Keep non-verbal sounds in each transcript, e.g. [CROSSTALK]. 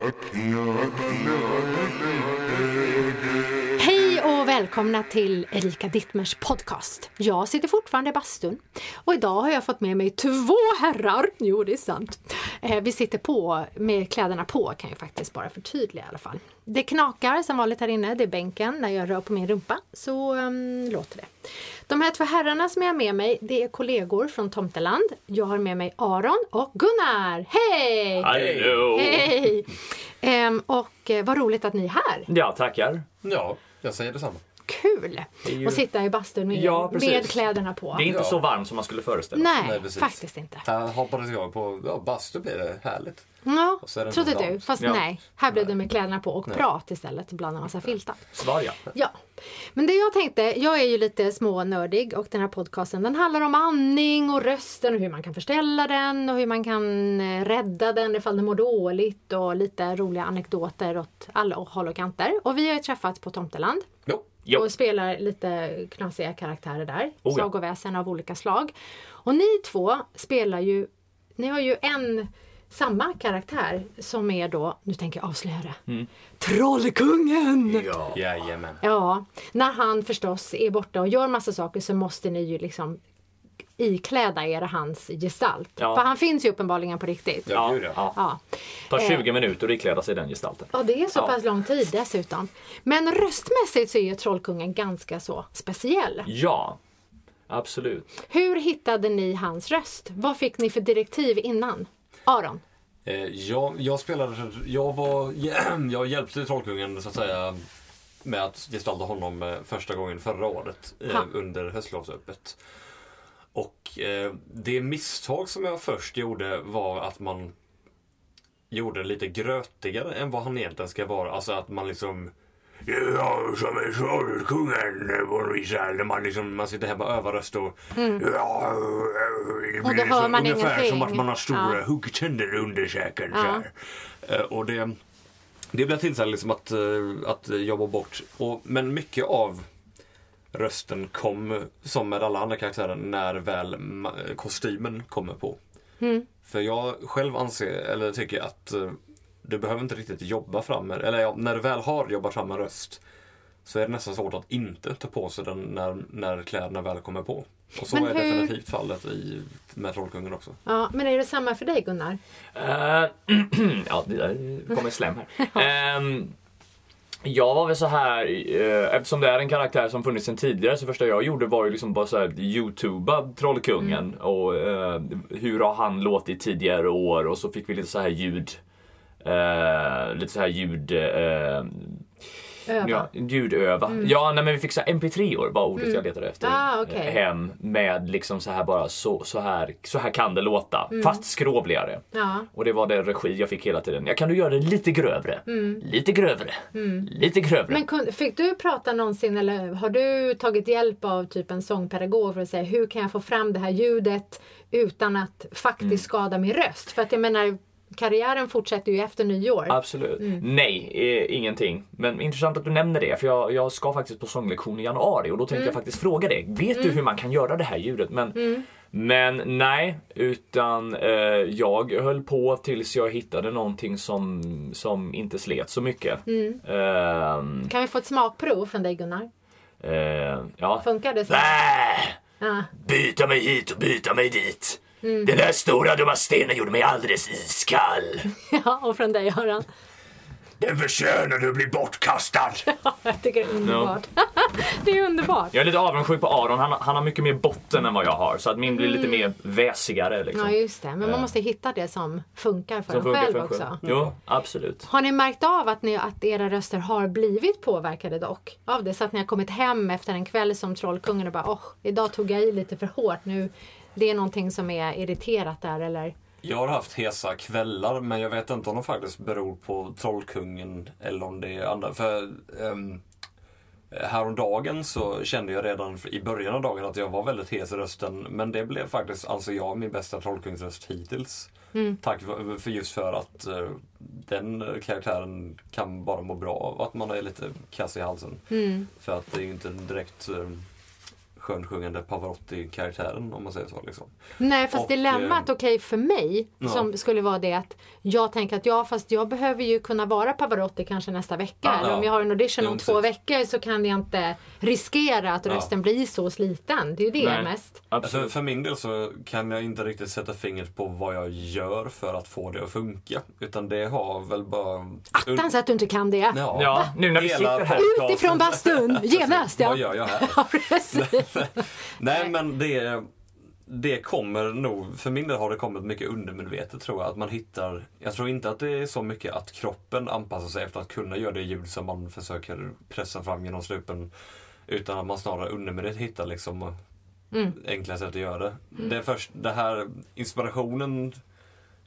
Hej och välkomna till Erika Dittmers podcast. Jag sitter fortfarande i bastun och idag har jag fått med mig två herrar. Jo, det är sant. Eh, vi sitter på med kläderna på kan jag faktiskt bara förtydliga i alla fall. Det knakar som vanligt här inne, det är bänken när jag rör på min rumpa, så um, låter det. De här två herrarna som jag har med mig, det är kollegor från Tomteland. Jag har med mig Aron och Gunnar. Hej! Hallå! Hej! Ehm, och eh, vad roligt att ni är här. Ja, tackar. Ja, jag säger detsamma. Kul! ju- att sitta i bastun med, Ja, med kläderna på. Det är inte Ja. så varmt som man skulle föreställa sig. Nej, Nej, faktiskt inte. Här hoppades jag på, ja bastu blir det härligt. Ja, trodde du. Fast Ja. nej, här blev det med kläderna på och prat istället bland en massa filtar. Svar ja. Ja, men det jag tänkte, jag är ju lite smånördig och den här podcasten den handlar om andning och rösten och hur man kan förställa den och hur man kan eh, rädda den ifall den mår dåligt och lite roliga anekdoter åt alla håll och kanter. Och vi har ju träffats på Tomteland Jo. Jo. och spelar lite knasiga karaktärer där. Oh ja. Sagoväsen av olika slag. Och ni två spelar ju, ni har ju en samma karaktär som är då, nu tänker jag avslöja det, Mm. Trollkungen! Ja. Jajamän. Ja, när han förstås är borta och gör massa saker så måste ni ju liksom ikläda er hans gestalt. Ja. För han finns ju uppenbarligen på riktigt. Ja, Ja, ja. Tar Eh. 20 minuter att ikläda sig den gestalten. Ja, det är så Ja. pass lång tid dessutom. Men röstmässigt så är ju Trollkungen ganska så speciell. Ja, absolut. Hur hittade ni hans röst? Vad fick ni för direktiv innan? Aron? Eh, jag, jag spelade, jag var, [CLEARS THROAT] jag hjälpte Trollkungen så att säga med att gestalta honom eh, första gången förra året eh, Ha. under höstlovsöppet. Och eh, det misstag som jag först gjorde var att man gjorde det lite grötigare än vad han egentligen ska vara. Alltså att man liksom Ja, som är Trollkungen eh, på något vis. När man, liksom, man sitter hemma och övar röst och... Ja, eh, det Mm. Och då blir hör så- man Ungefär som ingenting. att man har stora Ja. huggtänder under käken. Ja. Eh, Och det, det blev tillfälle liksom att, eh, att jobba bort. Och, men mycket av rösten kom, som med alla andra karaktärer, när väl kostymen kommer på. Mm. För jag själv anser, eller tycker att eh, du behöver inte riktigt jobba fram eller ja, när du väl har jobbat fram en röst så är det nästan svårt att inte ta på sig den när, när kläderna väl kommer på. Och så Men är hur- definitivt fallet i, med Trollkungen också. Ja, men är det samma för dig Gunnar? Eh, [CLEARS THROAT] ja, det kommer slem här. [LAUGHS] Ehm, jag var väl så här, eh, eftersom det är en karaktär som funnits sedan tidigare, så första jag gjorde var ju liksom bara så här youtuba Trollkungen och eh, hur har han låtit tidigare år? Och så fick vi lite så här ljud, eh, lite så här ljud, eh, Öva. Ja, ljudöva. Ja, nej, men vi fick så här MP3-or var ordet jag letade efter. Ah, okej. eh, Hem med liksom så här bara så, så här, så här kan det låta. Fast skrovligare. Ja. Och det var den regi jag fick hela tiden. Ja, kan du göra det lite grövre? Lite grövre. Lite grövre. Men fick du prata någonsin eller har du tagit hjälp av typ en sångpedagog för att säga hur kan jag få fram det här ljudet utan att faktiskt Mm. skada min röst? För att jag menar, karriären fortsätter ju efter nyår. Absolut. Mm. Nej, eh, ingenting. Men intressant att du nämner det, för jag, jag ska faktiskt på sånglektion i januari och då tänkte Mm. jag faktiskt fråga dig. Vet du hur man kan göra det här ljudet? Men, Mm. men nej, utan eh, jag höll på tills jag hittade någonting som, som inte slet så mycket. Mm. Ehm, Kan vi få ett smakprov från dig Gunnar? eh, ja. Funkar det så? Äh, Ja. byta mig hit och byta mig dit. Mm. Den där stora dumma stenen gjorde mig alldeles iskall. [LAUGHS] ja, och från dig Göran? Den förtjänade att bli bortkastad. [LAUGHS] Jag tycker det är underbart. [LAUGHS] det är underbart. Jag är lite avundsjuk på Aron. Han, han har mycket mer botten än vad jag har. Så att min blir lite mer väsigare. Liksom. Mm. Ja, just det. Men man måste hitta det som funkar för Som en funkar själv för också. själv. Jo, absolut. Har ni märkt av att, ni, att era röster har blivit påverkade dock? Av det? Så att ni har kommit hem efter en kväll som Trollkungen och bara åh, idag tog jag i lite för hårt. Nu, det är någonting som är irriterat där eller? Jag har haft hesa kvällar men jag vet inte om de faktiskt beror på Trollkungen eller om det är andra. För um, häromdagen så kände jag redan i början av dagen att jag var väldigt hes i rösten. Men det blev faktiskt, alltså jag, min bästa Trollkungsröst hittills. Tack för, för just för att eh, den karaktären kan bara må bra av att man är lite kass i halsen. För att det är ju inte direkt eh, skönsjungande Pavarotti-karaktären om man säger så. Liksom. Nej fast Och, dilemmat eh, okej för mig ja. som skulle vara det att jag tänker att ja fast jag behöver ju kunna vara Pavarotti kanske nästa vecka. Ja. Eller om jag har en audition om precis. två veckor så kan jag inte riskera att Ja. rösten blir så sliten. Det är ju det Nej. mest. För, Absolut. för min del så kan jag inte riktigt sätta fingret på vad jag gör för att få det att funka. Utan det har väl bara... Attans att du inte kan det. Ja, Ja, nu när vi hela sitter här. Utifrån bastun, [LAUGHS] genast Vad ja. gör jag här? [LAUGHS] [LAUGHS] Nej men det, det kommer nog, för min del har det kommit mycket undermedvetet tror jag. Att man hittar, jag tror inte att det är så mycket att kroppen anpassar sig efter att kunna göra det ljud som man försöker pressa fram genom slupen. Utan att man snarare undermedvetet hittar liksom Mm. enkla sätt att göra det. Det, är först, det här inspirationen,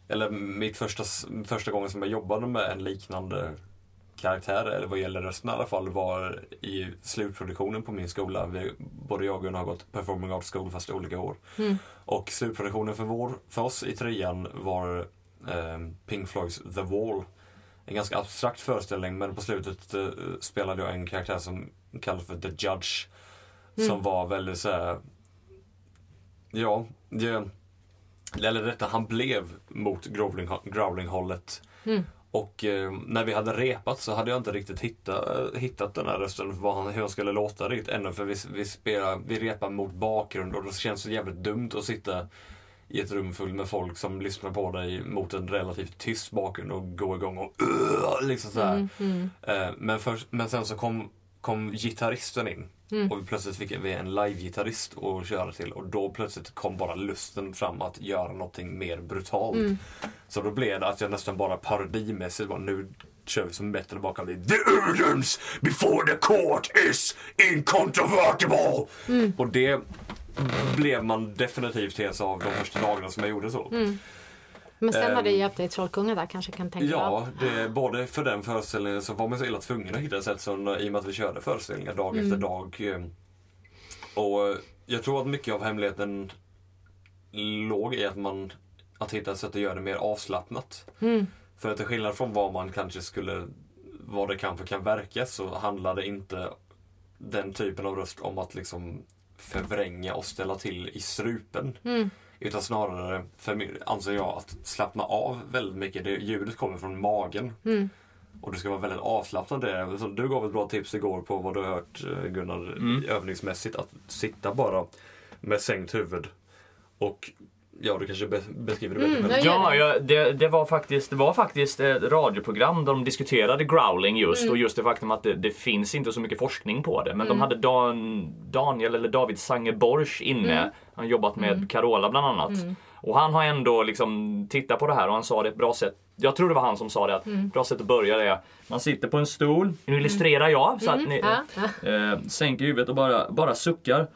eller mitt första, första gången som jag jobbade med en liknande karaktär, eller vad gäller rösten i alla fall, var i slutproduktionen på min skola. Vi, både jag och Gunnar har gått performing arts school fast olika år. Mm. Och slutproduktionen för, vår, för oss i trean var eh, Pink Floyds The Wall. En ganska abstrakt föreställning men på slutet eh, spelade jag en karaktär som kallas för The Judge. Som var väldigt såhär, ja, det, eller detta han blev mot growling, growling-hållet. Mm. Och eh, när vi hade repat så hade jag inte riktigt hittat, hittat den här rösten, vad han, hur han skulle låta riktigt ännu. För vi, vi, spelar, vi repar mot bakgrund och det känns så jävligt dumt att sitta i ett rum fullt med folk som lyssnar på dig mot en relativt tyst bakgrund och gå igång och "Ugh", [CLEARS THROAT] liksom så här. Mm, mm. Eh, Men, först, men sen så kom, kom gitarristen in. Mm. Och vi plötsligt fick vi en live-gitarrist att köra till och då plötsligt kom bara lusten fram att göra någonting mer brutalt. Mm. Så då blev det att jag nästan bara parodimässigt bara nu kör vi som bättre bakom det. The evidence before the court is incontrovertible! Mm. Och det blev man definitivt hes av de första dagarna som jag gjorde så. Mm. Men sen har det Ehm, hjälpt dig Trollkungen där kanske kan tänka Ja, det, både för den föreställningen så var man så illa tvungen att hitta ett sätt som, i och med att vi körde föreställningar dag Mm. efter dag. eh, Och jag tror att mycket av hemligheten låg i att man att hitta ett sätt att göra det mer avslappnat. Mm. För att till skillnad från vad man kanske skulle, vad det kanske kan verka så handlar det inte den typen av röst om att liksom förvränga och ställa till i strupen. Mm. Utan snarare, för mig, anser jag, att slappna av väldigt mycket. Det, ljudet kommer från magen. Mm. Och det ska vara väldigt avslappnande. Så du gav ett bra tips igår på vad du har hört eh, Gunnar Mm. övningsmässigt. Att sitta bara med sänkt huvud. Och ja, du kanske be- beskriver det bättre Mm, Ja, det. ja det, det, var faktiskt, det var faktiskt ett radioprogram där de diskuterade growling just Mm. och just det faktum att det, det finns inte så mycket forskning på det. Men Mm. de hade Dan, Daniel eller David Sangeborgs inne. Mm. Han har jobbat med Carola bland annat. Och han har ändå liksom tittat på det här och han sa det ett bra sätt. Jag tror det var han som sa det att Mm. bra sätt att börja det är man sitter på en stol. Nu illustrerar jag så att ni Ja, eh, sänker huvudet och bara, bara suckar.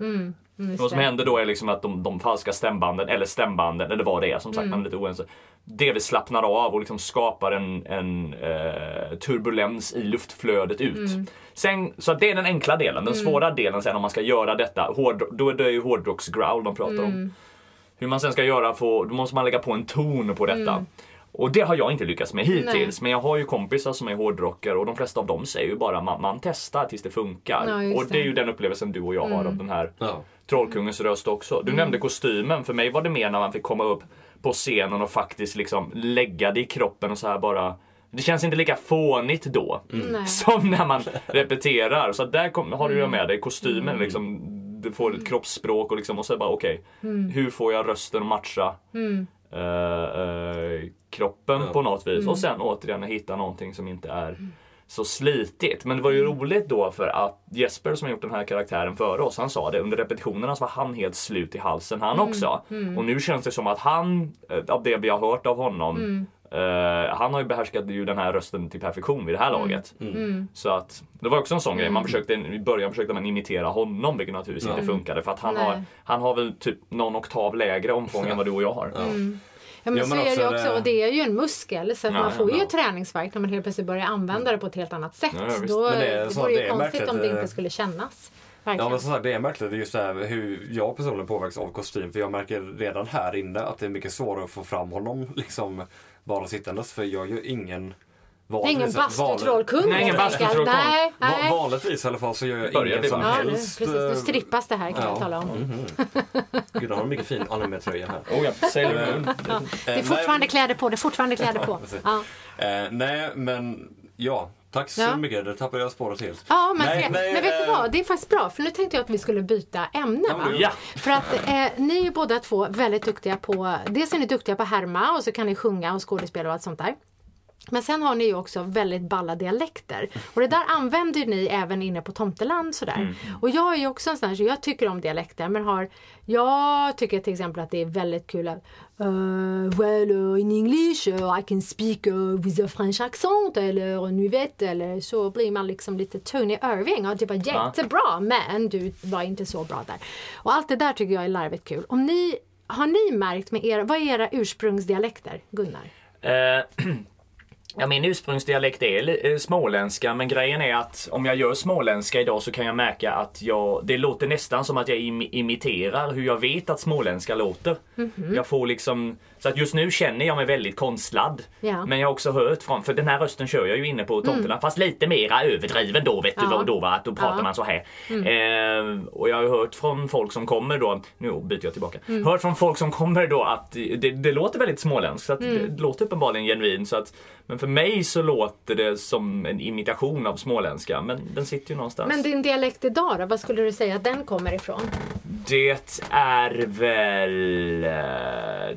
Mm, just Vad som händer då är liksom att de, de falska stämbanden, eller stämbanden, eller vad det är, som sagt, Mm. man är lite oense. Delvis slappnar av och liksom skapar en, en eh, turbulens i luftflödet ut. Mm. Sen, så det är den enkla delen. Den svåra delen sen om man ska göra detta, hård, då är det ju hårdrocksgrowl de pratar Mm. om. Hur man sen ska göra, få, då måste man lägga på en ton på detta. Och det har jag inte lyckats med hittills. Mm. Nej. Men jag har ju kompisar som är hårdrockare och de flesta av dem säger ju bara man, man testar tills det funkar. Ja, och det är det. Mm. ju den upplevelsen du och jag har av den här Ja. Trollkungens röst också. Mm. Du nämnde kostymen. För mig var det mer när man fick komma upp på scenen och faktiskt liksom lägga det i kroppen och så här bara. Det känns inte lika fånigt då. Nej. Som när man repeterar. Så där kom, har du ju med dig kostymen. Mm. Liksom, du får ett kroppsspråk och, liksom, och så bara okej. hur får jag rösten att matcha Mm. Eh, eh, kroppen Ja. på något vis. Mm. Och sen återigen hitta någonting som inte är så slitigt. Men det var ju roligt då för att Jesper som har gjort den här karaktären före oss, han sa det under repetitionerna så var han helt slut i halsen han också. Och nu känns det som att han, eh, av det vi har hört av honom, eh, han har ju behärskat ju den här rösten till perfektion vid det här laget. Mm. Så att det var också en sån grej. Man försökte, I början försökte man imitera honom vilket naturligtvis Ja. inte funkade för att han Nej. har, han har väl typ någon oktav lägre omfång än vad du och jag har. Ja. Mm. Ja, men Ja, så men är det ju också det- och det är ju en muskel så att Ja, man får ju ja. träningsvärk när man helt plötsligt börjar använda det på ett helt annat sätt. Ja, ja. Då, Men det är det, vore ju det är konstigt märkligt, om det inte skulle kännas. Ja Verkligen. men som sagt det är märkligt just det här hur jag personligen påverkas av kostym. För jag märker redan här inne att det är mycket svårare att få fram honom liksom bara sittandes. För jag gör ingen Det är ingen bastutrollkung. Nej, ingen bastutrollkung. Nej, Va- nej. vanligtvis i alla fall så gör jag Börjar ingen vi som? Ja, nu, helst... precis. Nu eh, strippas det här kan jag ja. tala om. Mhm. Gud, han har en mycket fin anime-tröja här. Oh ja, Sailor Moon. Det är fortfarande kläder på, det är fortfarande kläder på. [LAUGHS] Ja, Eh, nej, men ja. Tack så Ja. mycket. Det tappade jag spåret helt. ja men, Nej, nej, men vet du eh, vad? Det är faktiskt bra, för nu tänkte jag att vi skulle byta ämne. Ja, Va? men- Ja. För att eh, ni är ju båda två väldigt duktiga på, dels är ni duktiga på härma och så kan ni sjunga och skådespela och allt sånt där. Men sen har ni ju också väldigt balla dialekter. Och det där använder ni även inne på Tomteland sådär. Och jag är ju också en sån här, så jag tycker om dialekter men har, jag tycker till exempel att det är väldigt kul att uh, well uh, in English uh, I can speak uh, with a French accent eller nu vet eller så blir man liksom lite Tony Irving och det var jättebra men du var inte så bra där. Och allt det där tycker jag är larvigt kul. Om ni, har ni märkt med era, vad är era ursprungsdialekter Gunnar? [CLEARS THROAT] Ja, min ursprungsdialekt är eh, småländska men grejen är att om jag gör småländska idag så kan jag märka att jag, det låter nästan som att jag im- imiterar hur jag vet att småländska låter. Jag får liksom, så att just nu känner jag mig väldigt konstlad. Ja. Men jag har också hört från, för den här rösten kör jag ju inne på tomterna fast lite mera överdriven då vet du Ja. vad då va, att då pratar Ja. man så här. Eh, och jag har hört från folk som kommer då, nu byter jag tillbaka. Mm. Hört från folk som kommer då att det, det låter väldigt småländskt. Så att Mm. det låter uppenbarligen genuint. Så att, men för mig så låter det som en imitation av småländska. Men den sitter ju någonstans. Men din dialekt idag då, vad skulle du säga att den kommer ifrån? Det är väl...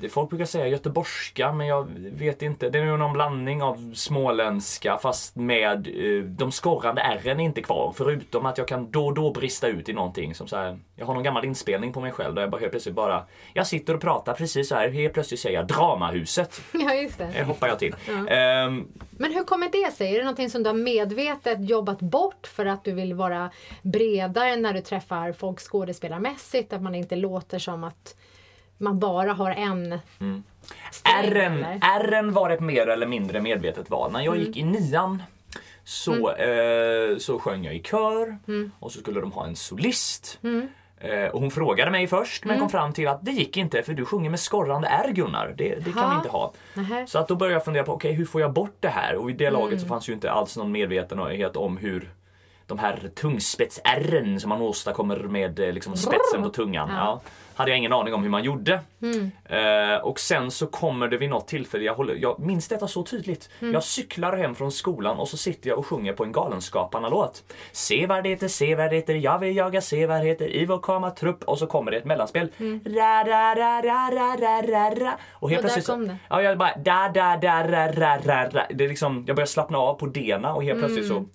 eh, folk brukar säga göteborgska men jag vet inte. Det är nog någon blandning av småländska fast med eh, de skorrande ärren är inte kvar. Förutom att jag kan då och då brista ut i någonting som så här. Jag har någon gammal inspelning på mig själv där jag bara helt plötsligt bara... Jag sitter och pratar precis så här. Helt plötsligt säger jag Dramahuset. [LAUGHS] Ja, just det. Det hoppar jag till. Men hur kommer det sig? Är det någonting som du har medvetet jobbat bort för att du vill vara bredare när du träffar folk skådespelarmässigt? Att man inte låter som att man bara har en sträng, R'n, var ett mer eller mindre medvetet val. När jag gick i nian så, eh, så sjöng jag i kör och så skulle de ha en solist. Eh, och hon frågade mig först men kom fram till att det gick inte för du sjunger med skorrande R Gunnar. Det, det kan vi inte ha. Nähä. Så att då började jag fundera på okej hur får jag bort det här? Och i det laget så fanns ju inte alls någon medvetenhet om hur de här tungspets-ärren som man åstadkommer med eh, liksom spetsen på tungan. Ja. hade jag ingen aning om hur man gjorde. Eh, och sen så kommer det vid något tillfälle, jag, håller, jag minns detta så tydligt. Jag cyklar hem från skolan och så sitter jag och sjunger på en Galenskaparna-låt. Sevärdheter, sevärdheter, jag vill jaga sevärdheter i vår kamatrupp. Och så kommer det ett mellanspel. Ra, ra, ra, ra, ra, ra, ra, ra. Och helt Och där plötsligt så- kom det. Ja, jag bara da, da, da, ra, ra, ra, ra. Det är liksom, jag börjar slappna av på dena och helt plötsligt så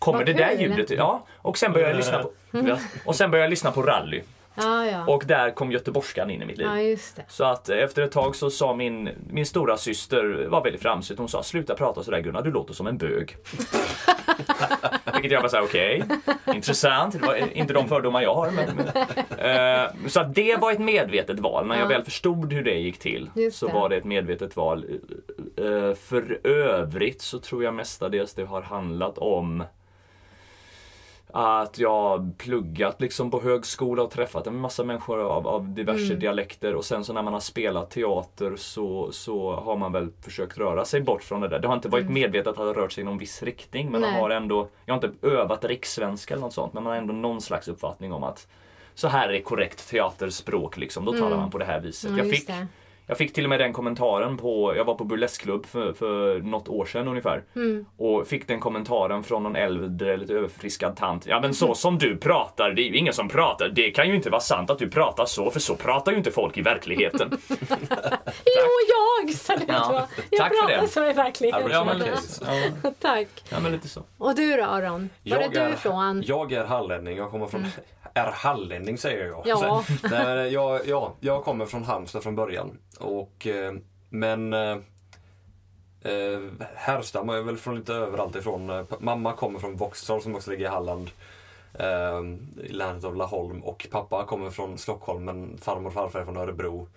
kommer det där ljudet. Ja, och sen börjar jag lyssna på, ja, och sen börjar jag lyssna på rally. Ja, ja. Och där kom göteborgskan in i mitt liv. det. Så att eh, efter ett tag så sa min, min stora syster var väldigt framsynt. Hon sa sluta prata sådär Gunnar, du låter som en bög. [LAUGHS] Vilket jag bara sa okej, intressant. Det var inte de fördomar jag har. Men, men, eh, så att det var ett medvetet val. När jag Ja. väl förstod hur det gick till Just så det. var det ett medvetet val. Eh, för övrigt så tror jag mestadels det har handlat om att jag pluggat liksom på högskola och träffat en massa människor av, av diverse Mm. dialekter och sen så när man har spelat teater så, så har man väl försökt röra sig bort från det där. Det har inte varit medvetet att det rört sig i någon viss riktning men man Mm. Nej. har ändå, jag har inte övat rikssvenska eller något sånt men man har ändå någon slags uppfattning om att så här är korrekt teaterspråk liksom, då talar man på det här viset. Mm. Ja, jag fick det. Jag fick till och med den kommentaren på, jag var på burleskklubb för, för något år sedan ungefär. Mm. Och fick den kommentaren från någon äldre, lite överfriskad tant. Ja men så som du pratar, det är ju ingen som pratar. Det kan ju inte vara sant att du pratar så, för så pratar ju inte folk i verkligheten. [LAUGHS] Jo, jag! Så det Ja. Jag tack för pratar det. så i verkligheten. ja, men, ja, Tack. ja men lite så. Och du då Aron? Var är du ifrån? Jag är hallänning. Jag kommer från... Är hallänning säger jag. Ja. [LAUGHS] Nej, jag, ja, jag kommer från Halmstad från början. Och, eh, men eh, eh, härstammar jag väl från lite överallt ifrån. Eh, Mamma kommer från Vauxhall som också ligger i Halland. Eh, I länet av Laholm. Och pappa kommer från Stockholm men farmor och farfar är från Örebro.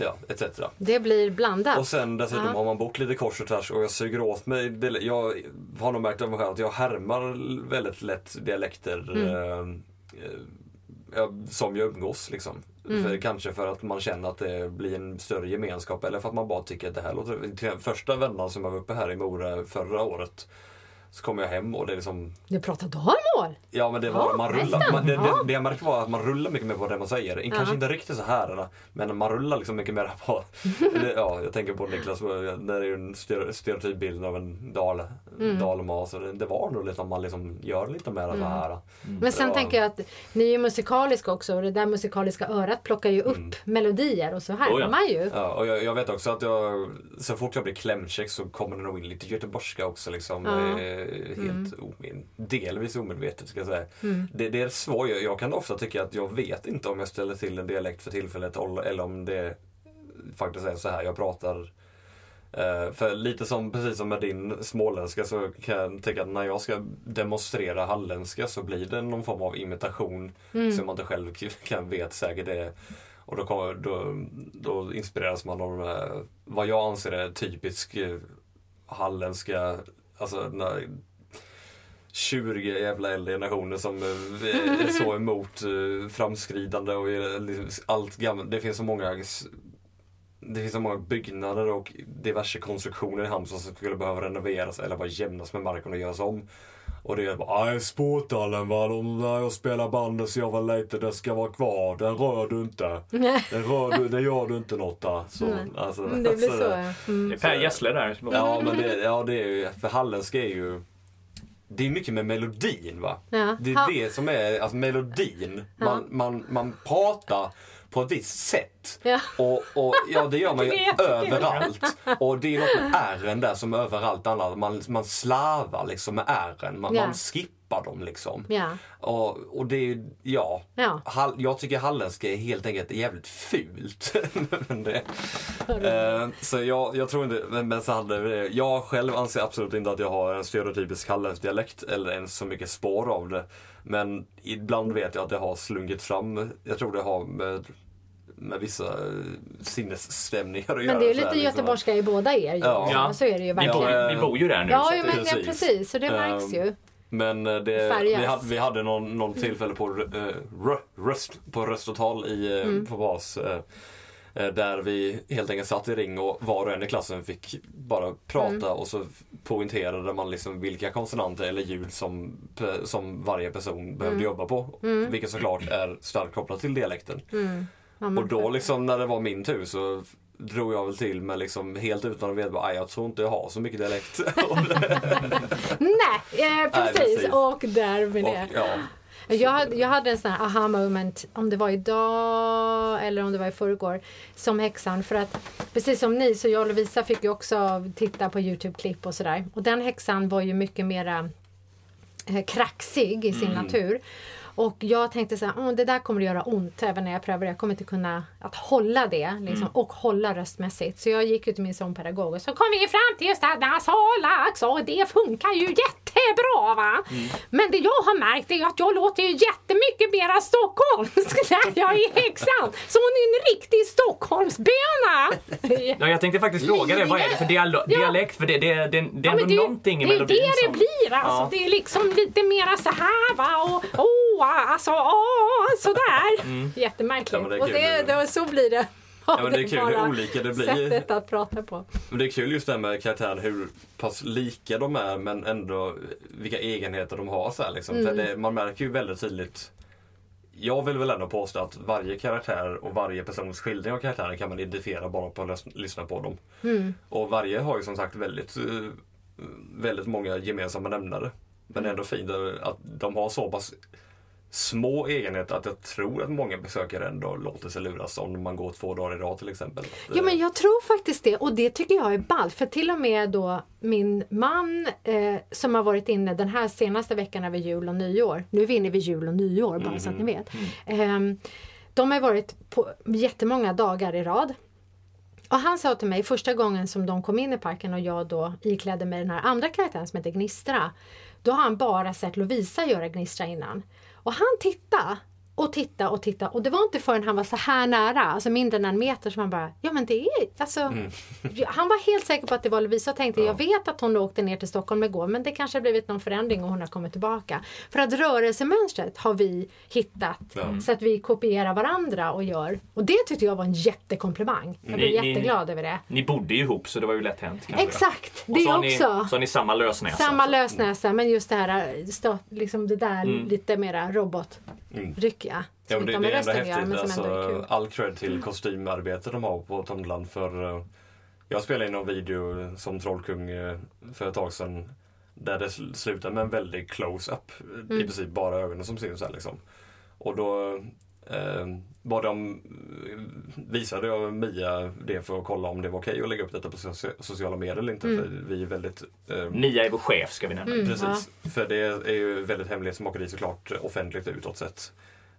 Ja, etc. Det blir blandat. Och sen dessutom Ja. har man bott lite kors och tvärs och jag suger åt mig. Jag har nog märkt av mig själv att jag härmar väldigt lätt dialekter. Mm. eh, som jag umgås. Liksom. För, kanske för att man känner att det blir en större gemenskap eller för att man bara tycker att det här låter... Första vändan som jag var uppe här i Mora förra året så kom jag hem och det är liksom Du pratar dalmål? Ja men det var, Ja, man rullar, man, det, det, Ja. det jag märkte var att man rullar mycket mer på det man säger. Kanske Ja. inte riktigt så här men man rullar liksom mycket mer på... [LAUGHS] det, ja, jag tänker på Niklas, det är ju en stereotyp bild av en dal, Mm. dalmas. Det, det var nog lite att man liksom gör lite mer så här. Men sen Ja. tänker jag att ni är ju musikaliska också och det där musikaliska örat plockar ju upp melodier och så här Oh ja. man ju. Ja, och jag, jag vet också att jag, så fort jag blir klämkäck så kommer det nog in lite göteborgska också. Liksom, Mm. eh, helt omin, delvis omedvetet ska jag säga. Mm. Det, det är svårt. Jag, jag kan ofta tycka att jag vet inte om jag ställer till en dialekt för tillfället eller om det faktiskt är så här jag pratar. Eh, för lite som, precis som med din småländska så kan jag tycka att när jag ska demonstrera halländska så blir det någon form av imitation som man inte själv kan vet säkert det. Och då, kommer, då, då inspireras man av vad jag anser är typisk eh, halländska, alltså den här tjuriga jävla äldre generationer som eh, är [LAUGHS] så emot eh, framskridande och är liksom allt gammalt. Det finns så många det finns så många byggnader och diverse konstruktioner i Halmstad som skulle behöva renoveras eller bara jämnas med marken och göras om. Och det är bara, nej sporthallen va, de, när jag spelar bandet så jag var lite, det ska vara kvar, den rör du inte. [LAUGHS] Den rör du, det gör du inte något där. Så, Nej. alltså, Mm, Det blir alltså, så ja. Mm. Det är Per Gessle där. Ja men det, ja, det är ju, för halländska är ju det är mycket med melodin va. Ja. Det Ha- är det som är, alltså melodin. Man, man, man pratar på ett visst sätt. Ja. Och, och ja, det gör man ju [LAUGHS] överallt. Och det är något med ärren där som överallt annat. Man, man slarvar liksom med ärren. Man, Ja. man skippar dem liksom. Ja. Och, och det är ju, ja. Ja. Hall, jag tycker halländska är helt enkelt jävligt fult. [LAUGHS] det, eh, så jag, jag tror inte, men, så hade. Jag själv anser absolut inte att jag har en stereotypisk halländsk dialekt eller ens så mycket spår av det. Men ibland vet jag att det har slunkit fram. Jag tror det har med, med vissa eh, sinnesstämningar att Men göra. det är här, lite liksom. göteborgska i båda er ju. Ja. Ja. Så är det ju Vi bor, verkligen. vi bor ju där nu. Ja, så men precis. precis. Så det märks Ehm, ju. Men eh, det, vi hade, vi hade någon, någon tillfälle på, uh, röst, på röstotal i, Mm. på bas. där vi helt enkelt satt i ring och var och en i klassen fick bara prata Mm. och så poängterade man liksom vilka konsonanter eller ljud som, som varje person Mm. behövde jobba på. Vilket såklart är starkt kopplat till dialekten. Men Och då liksom när det var min tur så drog jag väl till med liksom helt utan att veta, "Aj, jag tror inte jag har så mycket dialekt. [LAUGHS] och, Nej, eh, precis. precis. Och där med och, det. ja, Jag hade, jag hade en sån här aha moment, om det var idag eller om det var i förrgår, som häxan. För att precis som ni så jag och Lovisa fick ju också titta på Youtube-klipp och sådär. Och den häxan var ju mycket mera eh, kraxig i sin natur. Och jag tänkte så här, "Åh, det där kommer att göra ont även när jag prövar. Jag kommer inte kunna att hålla det liksom, och hålla röstmässigt. Så jag gick ju till min sångpedagog och så kom vi fram till just det här nasalax och det funkar ju jättebra va. Men det jag har märkt är att jag låter ju jättemycket mera stockholmsk [LAUGHS] när jag är häxan. Så hon är en riktig stockholmsböna. [LAUGHS] Ja, jag tänkte faktiskt fråga dig, vad är det för dialo- Ja. dialekt? För det, det, det, det är Ja, ändå någonting i det är melodin det det som... blir alltså. Ja. Det är liksom lite mera så här va och åh, alltså åh, sådär. Jättemärkligt. Ja, det och det, det, så blir det. Ja, men det är kul hur olika det blir. Sättet att prata på. Men det är kul just det här med karaktären, hur pass lika de är men ändå vilka egenheter de har. Så här, liksom. För det, man märker ju väldigt tydligt jag vill väl ändå påstå att varje karaktär och varje persons skildring av karaktären kan man identifiera bara på att lys- lyssna på dem. Och varje har ju som sagt väldigt, eh, väldigt många gemensamma nämnare. Men det är ändå fint att de har så pass små egenheter att jag tror att många besökare ändå låter sig luras om man går två dagar i rad till exempel. Ja men eh, jag tror faktiskt det och det tycker jag är ballt för till och med då min man eh, som har varit inne den här senaste veckan över jul och nyår. Nu är vi inne vid jul och nyår bara så att ni vet. Ehm, de har varit på jättemånga dagar i rad. Och han sa till mig första gången som de kom in i parken och jag då iklädde mig den här andra karaktären som heter Gnistra. Då har han bara sett Lovisa göra Gnistra innan. Och han tittade och titta och titta och det var inte förrän han var så här nära, alltså mindre än en meter som han bara, ja men det är alltså. Mm. Han var helt säker på att det var Lovisa och tänkte, jag vet att hon åkte ner till Stockholm igår men det kanske har blivit någon förändring och hon har kommit tillbaka. För att rörelsemönstret har vi hittat Ja. så att vi kopierar varandra och gör. Och det tyckte jag var en jättekomplimang. Jag blev Ni- ni- jätteglad över det. Ni bodde ju ihop så det var ju lätt hänt. kanske. Exakt, Och det så har ni, också. Så har ni samma lösnäsa. Samma lösnäsa men just det här, stå, liksom det där Mm. lite mera robotryckiga. Ja, Men inte det, det är ändå häftigt. men ändå är Alltså, all cred till kostymarbetet de har på Tomteland. För, eh, jag spelade in någon video som Trollkung eh, för ett tag sedan. Där det sl- slutar med en väldig close-up. Mm. I princip bara ögonen som syns här liksom. Och då eh, var de, visade jag Mia det för att kolla om det var okej att lägga upp detta på socia- sociala medier eller inte. Mm. För vi är väldigt eh, Mia är vår chef ska vi nämna. Mm. Precis, för det är ju väldigt hemlighetsmakeri såklart offentligt utåt sett.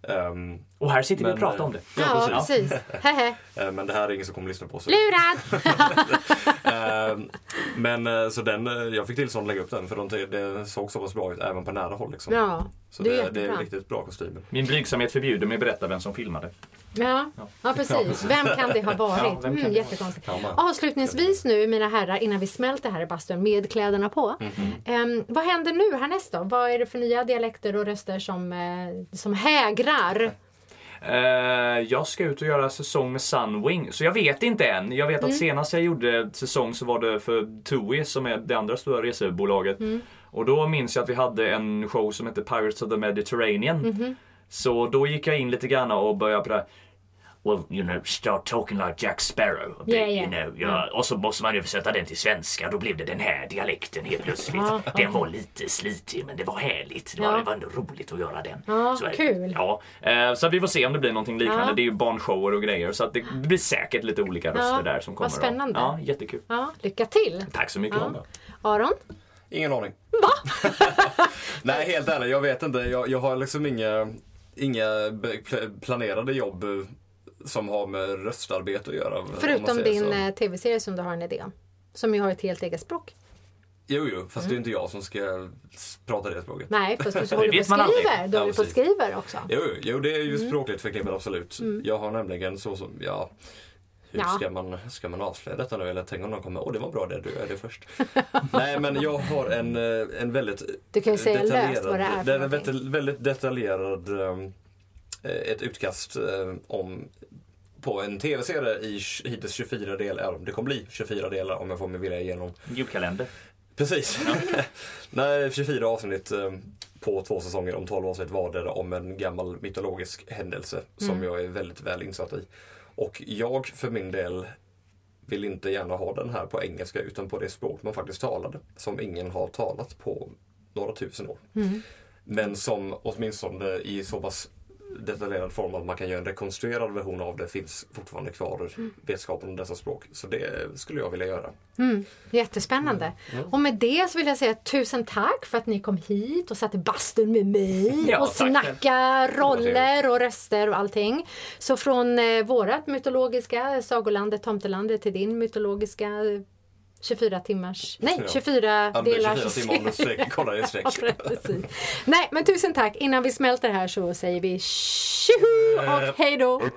Ehm, Och här sitter vi Men, och pratar eh, om det. Ja, Ja, precis. [LAUGHS] Hehe. eh, men det här är ingen som kommer lyssna på. Så. Lurad! [LAUGHS] Ehm, men eh, så den, eh, jag fick tillstånd att lägga upp den för de, det såg så pass bra ut även på nära håll. Liksom. Ja, så det är det, det är riktigt bra kostymer. Min blygsamhet förbjuder mig att berätta vem som filmade. Ja, ja precis. Vem kan det ha [LAUGHS] Ja, varit? kan Mm, jättekonstigt. Ja. Avslutningsvis nu mina herrar, innan vi smälter här i bastun med kläderna på. Mhm. Ehm, vad händer nu härnäst då? Vad är det för nya dialekter och röster som, eh, som hägrar? Eh, jag ska ut och göra säsong med Sunwing, så jag vet inte än. Jag vet att senast jag gjorde säsong så var det för TUI som är det andra stora resebolaget. Och då minns jag att vi hade en show som hette Pirates of the Mediterranean. Så då gick jag in lite grann och började på det här, Well, you know, start talking like Jack Sparrow. a bit, Yeah, yeah. You know, ja. Och så måste man översätta den till svenska. Då blev det den här dialekten helt plötsligt. Ja, Den var lite slitig men det var härligt. Det var, Ja. det var ändå roligt att göra den. Ja, Så kul. Ja, eh, så vi får se om det blir någonting liknande. Ja. Det är ju barnshower och grejer så att det blir säkert lite olika röster Ja, där som vad kommer. spännande. Ja, jättekul. Ja, lycka till! Tack så mycket. Ja. Aron? Ingen aning. [LAUGHS] Nej, helt ärligt, jag vet inte. Jag, jag har liksom inga, inga planerade jobb som har med röstarbete att göra. Förutom din så. eh, tv-serie som du har en idé om. Som ju har ett helt eget språk. Jo, jo, fast det är inte jag som ska prata det språket. Nej, fast du [LAUGHS] håller på och skriver. Du Ja, håller på och skriver också. Jo, jo, det är ju Mm. språkligt förknippat absolut. Jag har nämligen så som, ja, hur Ja. ska, man, ska man avslöja detta nu? Eller tänk om någon kommer, åh det var bra det, du är det först. [LAUGHS] Nej men jag har en, eh, en väldigt Du kan ju säga löst vad det är för det är en väldigt detaljerad, um, ett utkast eh, om på en tv-serie i hittills 24 delar. Det kommer bli 24 delar om jag får min vilja igenom. Julkalender. Precis. [LAUGHS] Nej, 24 avsnitt eh, på två säsonger om 12 avsnitt vardera om en gammal mytologisk händelse som jag är väldigt väl insatt i. Och jag för min del vill inte gärna ha den här på engelska utan på det språk man faktiskt talade. Som ingen har talat på några tusen år. Men som åtminstone i så pass detaljerad form att man kan göra en rekonstruerad version av det finns fortfarande kvar vetskapen om dessa språk. Så det skulle jag vilja göra. Jättespännande. Och med det så vill jag säga tusen tack för att ni kom hit och satt i bastun med mig [LAUGHS] Ja, och tack. snacka roller och röster och allting. Så från eh, vårat mytologiska sagolandet Tomtelandet till din mytologiska 24 timmars, nej Ja. 24 Under delars 24 timmar om du kollar i. [LAUGHS] Ja, precis. Nej, men tusen tack. Innan vi smälter här så säger vi tjoho och hej då! I